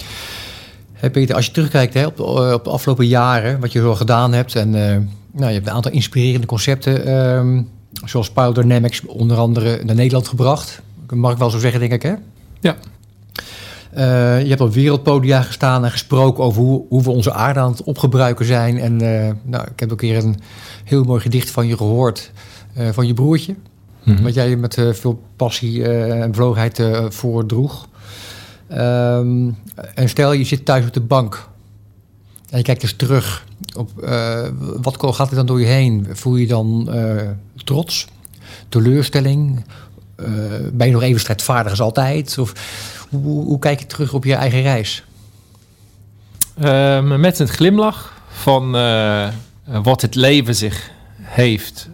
Hey Peter, als je terugkijkt hè, op, de, op de afgelopen jaren, wat je zo gedaan hebt en nou, je hebt een aantal inspirerende concepten, um, zoals Dynamics onder andere naar Nederland gebracht. Mag ik wel zo zeggen, denk ik, hè? Ja. Uh, je hebt op wereldpodia gestaan en gesproken over hoe, hoe, we onze aarde aan het opgebruiken zijn. En uh, nou, ik heb ook een keer een heel mooi gedicht van je gehoord, uh, van je broertje. Mm -hmm. Wat jij met veel passie en bevlogenheid voordroeg. Um, en stel je zit thuis op de bank en je kijkt dus terug op wat gaat er dan door je heen? Voel je dan trots, teleurstelling? Uh, ben je nog even strijdvaardig als altijd? Of hoe, kijk je terug op je eigen reis? Ehm, met een glimlach van wat het leven zich heeft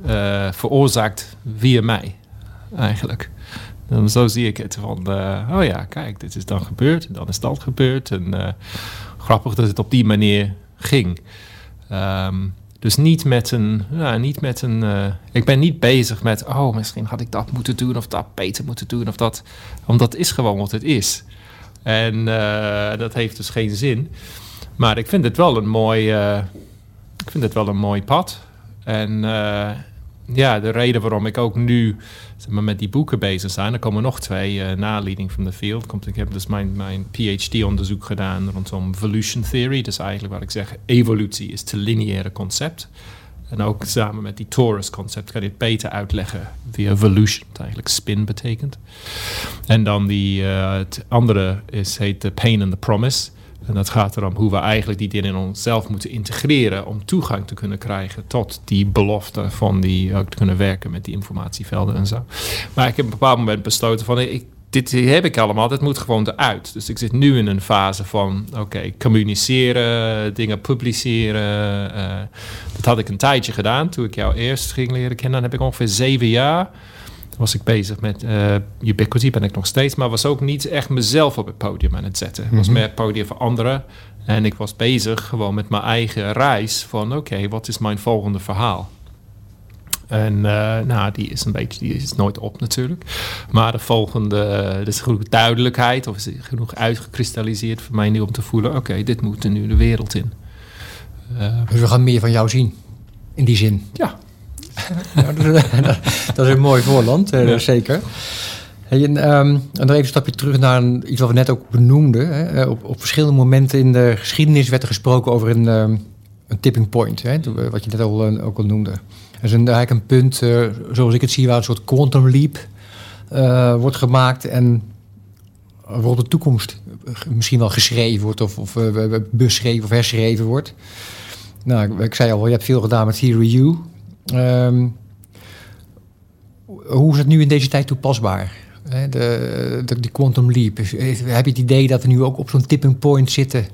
veroorzaakt via mij, eigenlijk. Dan zo zie ik het van, oh ja, kijk, dit is dan gebeurd, en dan is dat gebeurd. En grappig dat het op die manier ging. Ehm, dus niet met een. Ja, niet met een uh, ik ben niet bezig met. Oh, misschien had ik dat moeten doen. Of dat beter moeten doen. Of dat. Omdat het is gewoon wat het is. En uh, dat heeft dus geen zin. Maar ik vind het wel een mooi. Uh, ik vind het wel een mooi pad. En ja, de reden waarom ik ook nu zeg maar, met die boeken bezig zijn. Er komen nog twee uh, na Leading from the Field. Komt, ik heb dus mijn, mijn PhD-onderzoek gedaan rondom evolution theory. Dus eigenlijk wat ik zeg, evolutie is te lineaire concept. En ook samen met die torus-concept kan je het beter uitleggen via evolution, wat eigenlijk spin betekent. En dan die, uh, het andere is, heet The Pain and the Promise. En dat gaat erom hoe we eigenlijk die dingen in onszelf moeten integreren om toegang te kunnen krijgen tot die belofte van die ook te kunnen werken met die informatievelden en zo. Maar ik heb op een bepaald moment besloten van ik, dit heb ik allemaal, dit moet gewoon eruit. Dus ik zit nu in een fase van oké, communiceren, dingen publiceren. Uh, dat had ik een tijdje gedaan toen ik jou eerst ging leren kennen. Dan heb ik ongeveer zeven jaar was ik bezig met uh, Ubiquity, ben ik nog steeds, maar was ook niet echt mezelf op het podium aan het zetten. Het was mhm. meer het podium voor anderen. En ik was bezig gewoon met mijn eigen reis van oké, wat is mijn volgende verhaal? En uh, nou, die is een beetje, die is nooit op natuurlijk. Maar de volgende, uh, is genoeg duidelijkheid of is genoeg uitgekristalliseerd voor mij nu om te voelen: oké, dit moet er nu de wereld in. Uh, dus we gaan meer van jou zien, in die zin. Ja, dat, is een mooi voorland, uh, zeker. Hey, en, um, en dan even een stapje terug naar een, iets wat we net ook benoemden. Hè. Eh, op, op, verschillende momenten in de geschiedenis werd er gesproken over een, um, een tipping point, hè, wat je net al, uh, ook al noemde. Er is een, eigenlijk een punt, uh, zoals ik het zie, waar een soort quantum leap wordt gemaakt en wordt de toekomst misschien wel geschreven wordt of, of beschreven of herschreven wordt. Nou, ik zei al, je hebt veel gedaan met Theory U. Um, hoe is het nu in deze tijd toepasbaar? De, de, die quantum leap. Heb je het idee dat we nu ook op zo'n tipping point zitten?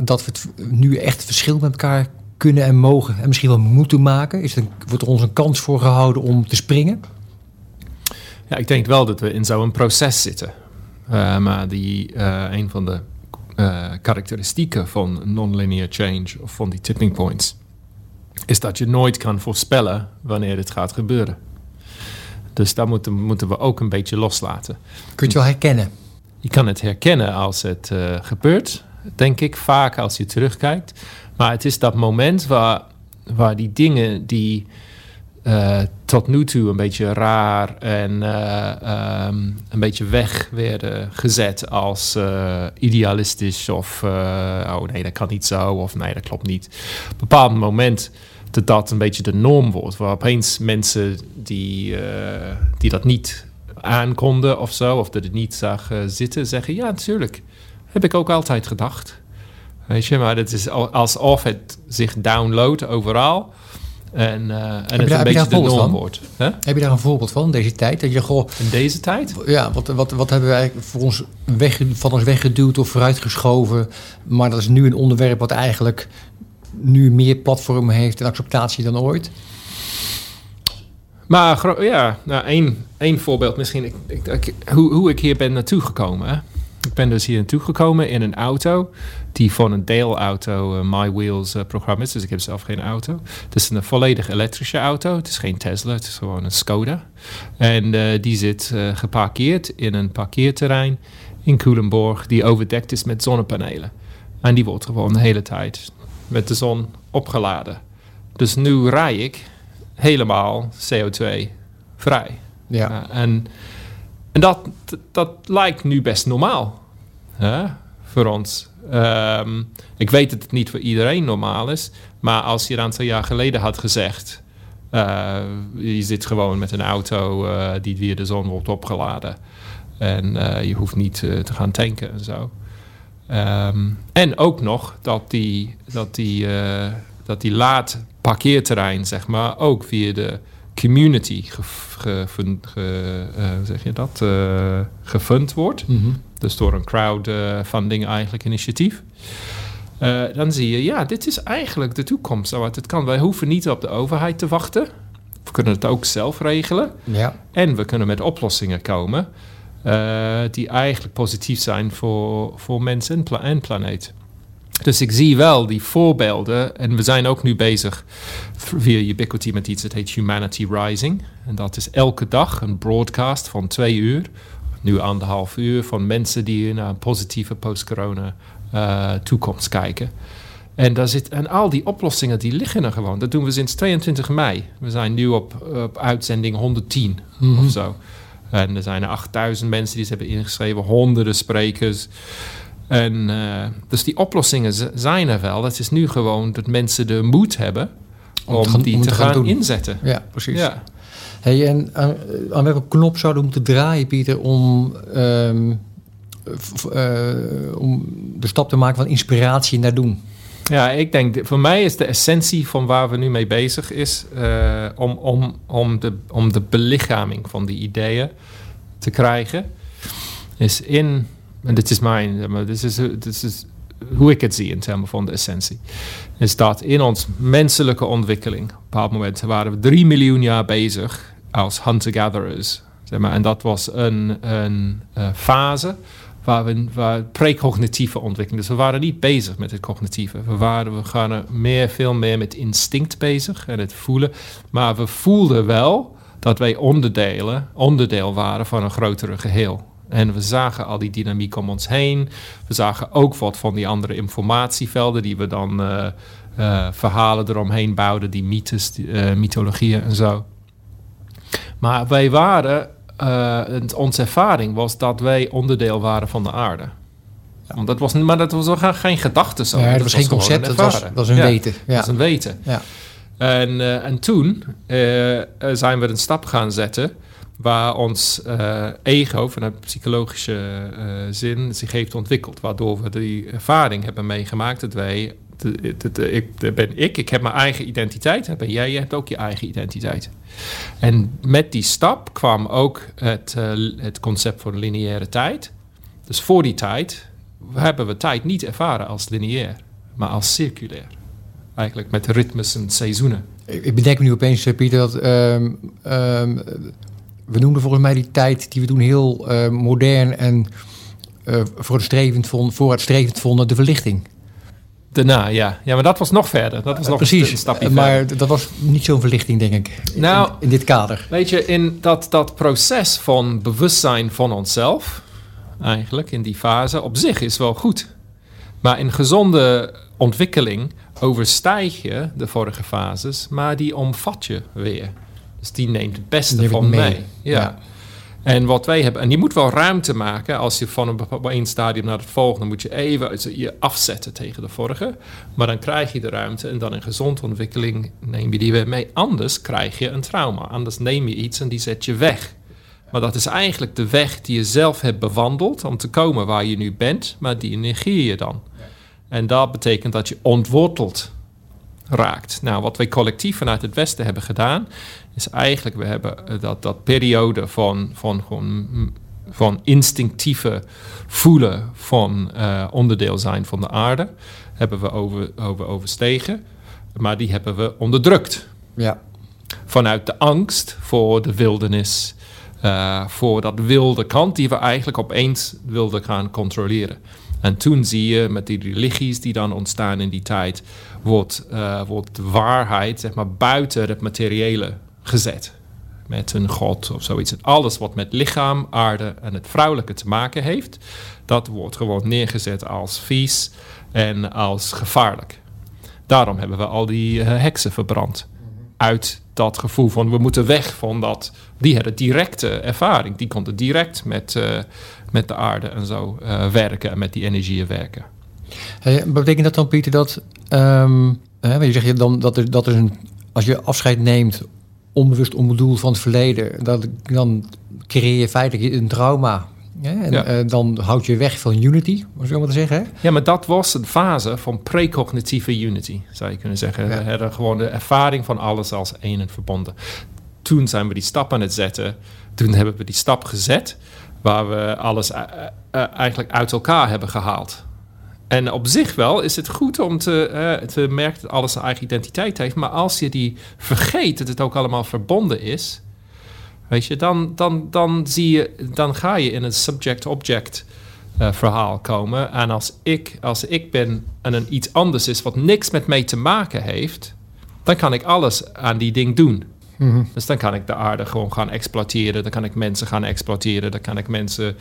Dat we het nu echt verschil met elkaar kunnen en mogen en misschien wel moeten maken? Is er, wordt er ons een kans voor gehouden om te springen? Ja, ik denk wel dat we in zo'n proces zitten. Uh, maar die, uh, een van de uh, karakteristieken van non-linear change of van die tipping points is dat je nooit kan voorspellen wanneer dit gaat gebeuren. Dus dat moeten, moeten we ook een beetje loslaten. Kun je het wel herkennen? Je kan het herkennen als het uh, gebeurt, denk ik, vaak als je terugkijkt. Maar het is dat moment waar, waar die dingen die uh, tot nu toe een beetje raar en uh, um, een beetje weg werden gezet als uh, idealistisch of oh nee, dat kan niet zo of nee, dat klopt niet. Op een bepaald moment dat dat een beetje de norm wordt, waar opeens mensen die, die dat niet aankonden of zo, of dat het niet zag zitten, zeggen ja, natuurlijk, heb ik ook altijd gedacht. Weet je, maar het is alsof het zich downloadt overal. En, uh, en het een beetje de norm wordt. Heb je daar een voorbeeld van, deze tijd? Dat je, goh, in deze tijd? Ja, wat, wat, wat hebben wij voor ons weg, van ons weggeduwd of vooruitgeschoven? Maar dat is nu een onderwerp wat eigenlijk nu meer platform heeft en acceptatie dan ooit. Maar ja, nou, één, één voorbeeld misschien. Ik, ik, hoe, hoe ik hier ben naartoe gekomen. Ik ben dus hier naartoe gekomen in een auto die van een deelauto uh, My Wheels uh, programma is. Dus ik heb zelf geen auto. Het is een volledig elektrische auto. Het is geen Tesla, het is gewoon een Skoda. En uh, die zit geparkeerd in een parkeerterrein in Culemborg die overdekt is met zonnepanelen. En die wordt gewoon de hele tijd met de zon opgeladen. Dus nu rij ik helemaal CO2-vrij. Ja. en en dat, dat lijkt nu best normaal hè, voor ons. Ehm, ik weet dat het niet voor iedereen normaal is, maar als je een aantal jaar geleden had gezegd: uh, je zit gewoon met een auto uh, die via de zon wordt opgeladen en uh, je hoeft niet te gaan tanken en zo. Um, en ook nog dat die, dat die, dat die laad parkeerterrein, zeg maar, ook via de community ge, ge, uh, zeg je dat, uh, gefund wordt. Mm -hmm. Dus door een crowdfunding eigenlijk initiatief. Uh, dan zie je, ja, dit is eigenlijk de toekomst. Wat het kan. Wij hoeven niet op de overheid te wachten. We kunnen het ook zelf regelen. Ja. En we kunnen met oplossingen komen die eigenlijk positief zijn voor, voor mensen en, pla en planeet. Dus ik zie wel die voorbeelden. En we zijn ook nu bezig via Ubiquity met iets dat heet Humanity Rising. En dat is elke dag een broadcast van twee uur, nu anderhalf uur, van mensen die naar een positieve post-corona uh, toekomst kijken. En, daar zit, en al die oplossingen die liggen er gewoon. Dat doen we sinds 22 mei. We zijn nu op, op uitzending 110 mm of zo. En er zijn er 8000 mensen die ze hebben ingeschreven, honderden sprekers. En, uh, dus die oplossingen zijn er wel. Het is nu gewoon dat mensen de moed hebben om, die te, gaan, inzetten. Ja, precies. Ja. Hey, en aan, aan, welke knop zouden we moeten draaien, Pieter, om, um, uh, om de stap te maken van inspiratie naar doen? Ja, ik denk, voor mij is de essentie van waar we nu mee bezig is uh, om, om, om, de, om de belichaming van die ideeën te krijgen. Is in en dit is mijn, maar dit is, dit is hoe ik het zie in termen van de essentie, is dat in ons menselijke ontwikkeling, op een bepaald moment waren we drie miljoen jaar bezig als hunter-gatherers. En dat was een, een uh, fase waar we waar precognitieve ontwikkeling. Dus we waren niet bezig met het cognitieve. We, waren, we gaan meer, veel meer met instinct bezig en het voelen. Maar we voelden wel dat wij onderdelen, onderdeel waren van een grotere geheel. En we zagen al die dynamiek om ons heen. We zagen ook wat van die andere informatievelden die we dan uh, uh, verhalen eromheen bouwden, die mythes, die, uh, mythologieën en zo. Maar wij waren, onze ervaring was dat wij onderdeel waren van de aarde. Ja. dat was, maar dat was wel geen gedachte zo. Ja, dat, was geen concept, dat was, was, een weten. Ja. Dat was een weten. Ja. En, en toen zijn we een stap gaan zetten waar ons uh, ego vanuit psychologische uh, zin zich heeft ontwikkeld. Waardoor we die ervaring hebben meegemaakt dat wij, de, ik, ben ik, ik heb mijn eigen identiteit, ben jij, je hebt ook je eigen identiteit. En met die stap kwam ook het, het concept van lineaire tijd. Dus voor die tijd hebben we tijd niet ervaren als lineair, maar als circulair. Eigenlijk met ritmes en seizoenen. Ik bedenk me nu opeens, Pieter, dat um, um, we noemden volgens mij die tijd die we toen heel uh, modern en uh, vooruitstrevend, vond, vooruitstrevend vonden, de verlichting. Daarna, ja. Ja, maar dat was nog verder. Dat was nog Precies, een stapje maar verder. dat was niet zo'n verlichting, denk ik. Nou, in, in, dit kader. Weet je, in dat, dat proces van bewustzijn van onszelf, eigenlijk in die fase, op zich is wel goed. Maar in gezonde ontwikkeling overstijg je de vorige fases, maar die omvat je weer. Dus die neemt het beste van mee. mee. Ja. En wat wij hebben, en die moet wel ruimte maken. Als je van een bepaald stadium naar het volgende moet je even je afzetten tegen de vorige. Maar dan krijg je de ruimte en dan in gezonde ontwikkeling neem je die weer mee. Anders krijg je een trauma. Anders neem je iets en die zet je weg. Maar dat is eigenlijk de weg die je zelf hebt bewandeld om te komen waar je nu bent, maar die negeer je dan. En dat betekent dat je ontworteld raakt. Nou, wat wij collectief vanuit het Westen hebben gedaan, is eigenlijk, we hebben eh, dat, dat periode van, van, gewoon, van instinctieve voelen van uh, onderdeel zijn van de aarde, hebben we over, over, overstegen, maar die hebben we onderdrukt. Ja. Vanuit de angst voor de wildernis, uh, voor dat wilde kant die we eigenlijk opeens wilden gaan controleren. En toen zie je met die religies die dan ontstaan in die tijd, wordt, uh, wordt waarheid zeg maar, buiten het materiële gezet. Met een god of zoiets. alles wat met lichaam, aarde en het vrouwelijke te maken heeft, dat wordt gewoon neergezet als vies en als gevaarlijk. Daarom hebben we al die uh, heksen verbrand. Uit dat gevoel van we moeten weg van dat. Die hadden directe ervaring. Die konden direct met, uh, met de aarde en zo uh, werken en met die energieën werken. Hey, betekent dat dan, Pieter, dat um, hè, je zegt dan dat er, dat er een, als je afscheid neemt, onbewust onbedoeld van het verleden, dat, dan creëer je feitelijk een trauma. Ja, en ja. Uh, dan houd je weg van unity, om zo maar te zeggen. Hè? Ja, maar dat was een fase van precognitieve unity, zou je kunnen zeggen. Ja. Gewoon de ervaring van alles als één en verbonden. Toen zijn we die stap aan het zetten. Toen hebben we die stap gezet waar we alles uh, uh, eigenlijk uit elkaar hebben gehaald. En op zich wel is het goed om te, uh, merken dat alles een eigen identiteit heeft. Maar als je die vergeet dat het ook allemaal verbonden is, weet je, dan, dan, dan, zie je, dan ga je in een subject-object uh, verhaal komen. En als ik, als ik ben en een iets anders is wat niks met mij te maken heeft, dan kan ik alles aan die ding doen. -hmm. Dus dan kan ik de aarde gewoon gaan exploiteren. Dan kan ik mensen gaan exploiteren. Dan kan ik mensen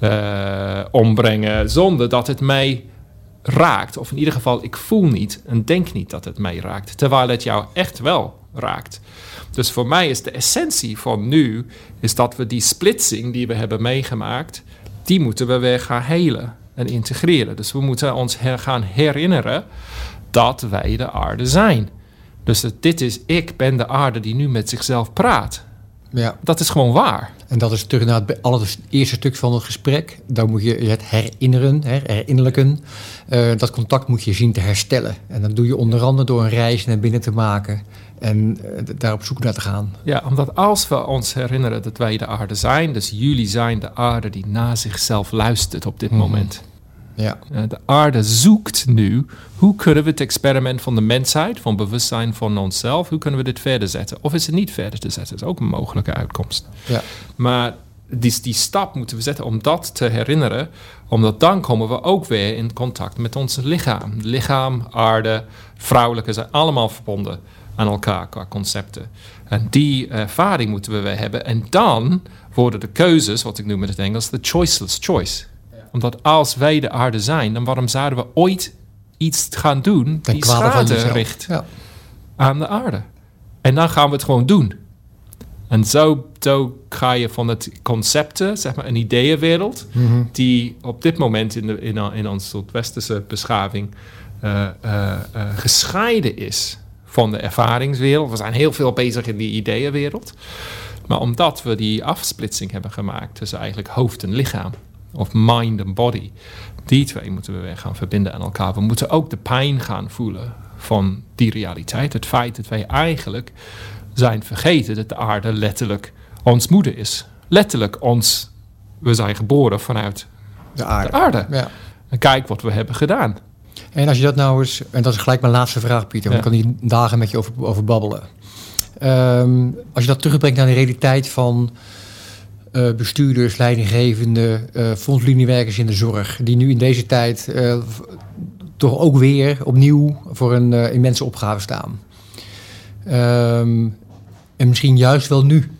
uh, ombrengen zonder dat het mij raakt. Of in ieder geval, ik voel niet en denk niet dat het mij raakt. Terwijl het jou echt wel raakt. Dus voor mij is de essentie van nu... is dat we die splitsing die we hebben meegemaakt... die moeten we weer gaan helen en integreren. Dus we moeten ons gaan herinneren dat wij de aarde zijn. Dus dit is, ik ben de aarde die nu met zichzelf praat. Ja. Dat is gewoon waar. En dat is terug naar het allereerste stuk van het gesprek. Daar moet je het herinneren, herinnerlijken. Uh, dat contact moet je zien te herstellen. En dat doe je onder andere door een reis naar binnen te maken en uh, daar op zoek naar te gaan. Ja, omdat als we ons herinneren dat wij de aarde zijn, dus jullie zijn de aarde die naar zichzelf luistert op dit mm. moment. Ja. De aarde zoekt nu hoe kunnen we het experiment van de mensheid, van bewustzijn van onszelf, hoe kunnen we dit verder zetten? Of is het niet verder te zetten? Dat is ook een mogelijke uitkomst. Ja. Maar die, die stap moeten we zetten om dat te herinneren, omdat dan komen we ook weer in contact met ons lichaam. Lichaam, aarde, vrouwelijke zijn allemaal verbonden aan elkaar qua concepten. En die ervaring moeten we weer hebben. En dan worden de keuzes, wat ik noem met het Engels, de choiceless choice omdat als wij de aarde zijn, dan waarom zouden we ooit iets gaan doen die schade richt ja. aan de aarde? En dan gaan we het gewoon doen. En zo, zo ga je van het concepten, zeg maar een ideeënwereld, Mhm. mm -hmm. die op dit moment in, de, in, in onze westerse beschaving uh, uh, uh, gescheiden is van de ervaringswereld. We zijn heel veel bezig in die ideeënwereld. Maar omdat we die afsplitsing hebben gemaakt tussen eigenlijk hoofd en lichaam, of mind en body. Die twee moeten we weer gaan verbinden aan elkaar. We moeten ook de pijn gaan voelen van die realiteit. Het feit dat wij eigenlijk zijn vergeten dat de aarde letterlijk ons moeder is. Letterlijk ons, we zijn geboren vanuit de aarde. De aarde. Ja. En kijk wat we hebben gedaan. En als je dat nou eens, en dat is gelijk mijn laatste vraag, Pieter, want ja. ik kan hier dagen met je over, over babbelen. Um, als je dat terugbrengt naar de realiteit van uh, bestuurders, leidinggevende, uh, frontliniewerkers in de zorg, die nu in deze tijd uh, toch ook weer opnieuw voor een immense opgave staan. Um, en misschien juist wel nu.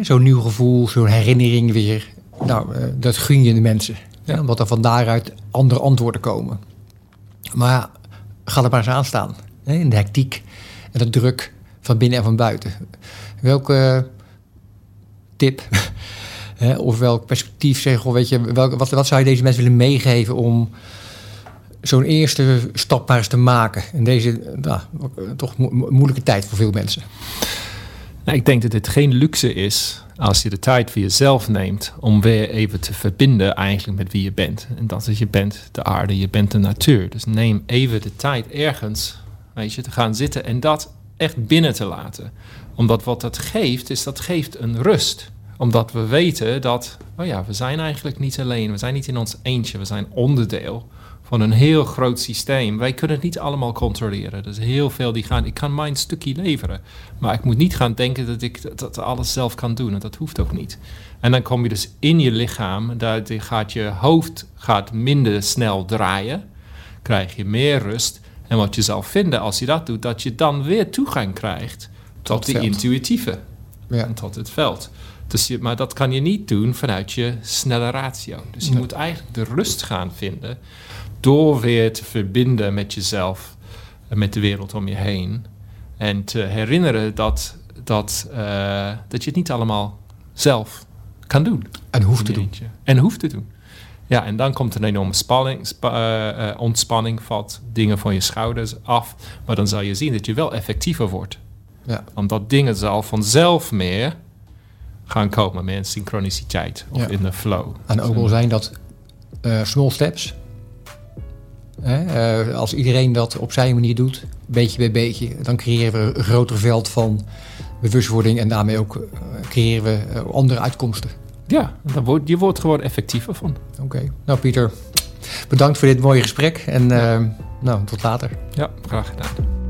Zo'n nieuw gevoel, zo'n herinnering weer. Nou, dat gun je de mensen. Ja. Omdat er van daaruit andere antwoorden komen. Maar ja, ga er maar eens aan staan. Hè? In de hectiek en de druk van binnen en van buiten. Welke tip of welk perspectief zeg, of weet je, welk, wat, wat zou je deze mensen willen meegeven om zo'n eerste stap maar eens te maken in deze nou, toch mo moeilijke tijd voor veel mensen? Nou, ik denk dat het geen luxe is als je de tijd voor jezelf neemt om weer even te verbinden eigenlijk met wie je bent. En dat is je bent de aarde, je bent de natuur. Dus neem even de tijd ergens, weet je, te gaan zitten en dat echt binnen te laten. Omdat wat dat geeft, is dat geeft een rust. Omdat we weten dat, oh ja, we zijn eigenlijk niet alleen. We zijn niet in ons eentje, we zijn onderdeel van een heel groot systeem. Wij kunnen het niet allemaal controleren. Er is heel veel die gaan. Ik kan mijn stukje leveren. Maar ik moet niet gaan denken dat ik dat alles zelf kan doen. En dat hoeft ook niet. En dan kom je dus in je lichaam. Daar gaat je hoofd gaat minder snel draaien. Krijg je meer rust. En wat je zal vinden als je dat doet, dat je dan weer toegang krijgt tot, tot de intuïtieve. Ja. En tot het veld. Dus je, maar dat kan je niet doen vanuit je snelle ratio. Dus je moet eigenlijk de rust gaan vinden door weer te verbinden met jezelf en met de wereld om je heen. En te herinneren dat, dat, uh, dat je het niet allemaal zelf kan doen. En hoeft te doen. En hoeft te doen. Ja, en dan komt er een enorme spanning, uh, uh, ontspanning, valt dingen van je schouders af. Maar dan zal je zien dat je wel effectiever wordt. Ja. Omdat dingen zal vanzelf meer gaan komen, in synchroniciteit of in de flow. En ook al zijn dat small steps, uh, als iedereen dat op zijn manier doet, beetje bij beetje, dan creëren we een groter veld van bewustwording en daarmee ook uh, creëren we andere uitkomsten. Ja, dan wordt, je wordt gewoon effectiever van. Oké, nou Pieter, bedankt voor dit mooie gesprek en nou, tot later. Ja, graag gedaan.